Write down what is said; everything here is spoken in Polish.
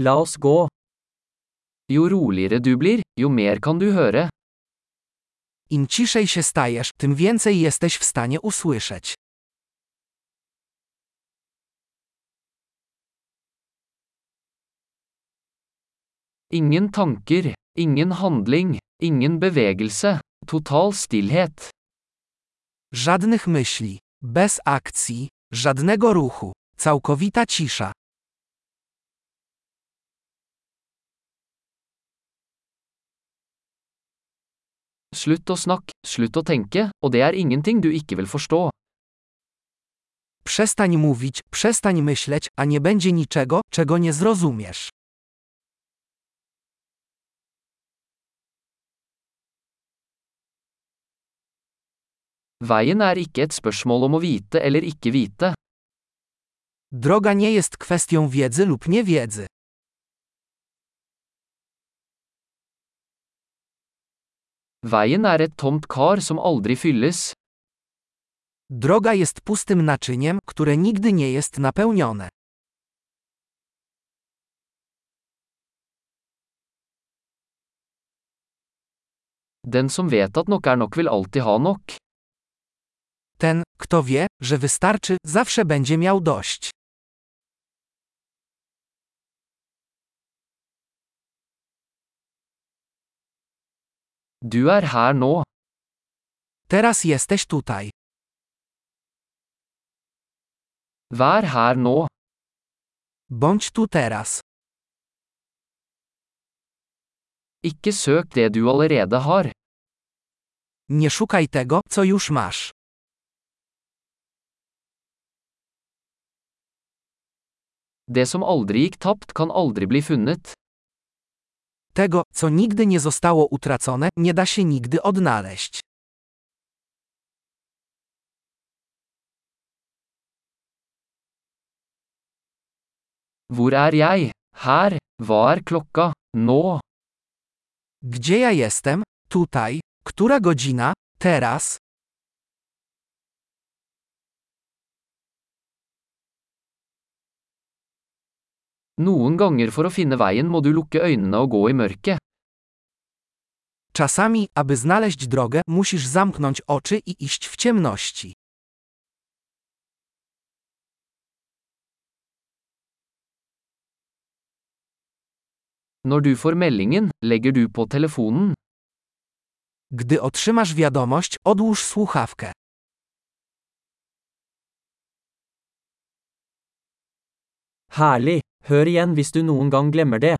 La oss gå. Jo roligere du blir, jo mer kan du høre. Im ciszej się stajesz, tym więcej jesteś w stanie usłyszeć. Ingen tanker, ingen handling, ingen bevegelse, total stillhet. Żadnych myśli, bez akcji, żadnego ruchu, całkowita cisza. Slutt å snakke, slutt å tenke, og det er ingenting du ikke vil forstå. Przestań mówić, przestań myśleć, a nie będzie niczego, czego nie zrozumiesz. Veien er ikke et spørsmål om å vite eller ikke vite. Droga nie jest kwestią wiedzy lub niewiedzy. Veien er et tomt kar som aldri fylles. Droga jest pustym naczyniem, które nigdy nie jest napełnione. Den som vet at nok er nok vil alltid ha nok. Ten, kto wie, że wystarczy, zawsze będzie miał dość. Du er her nå. Teraz jesteś tutaj. Vær her nå. Bądź tu teraz. Ikke søk det du allerede har. Nie szukaj tego, co już masz. Det som aldri gikk tapt, kan aldri bli funnet. Tego, co nigdy nie zostało utracone, nie da się nigdy odnaleźć. Hvor er jeg? Her. Hva er klokka? Nå. Gdzie ja jestem? Tutaj. Która godzina? Teraz. Noen ganger for å finne veien må du lukke øynene og gå i mørket. Czasami, aby znaleźć drogę, musisz zamknąć oczy i iść w ciemności. Når du får meldingen, legger du på telefonen. Gdy otrzymasz wiadomość, odłóż słuchawkę. Herlig. Hør igjen hvis du noen gang glemmer det.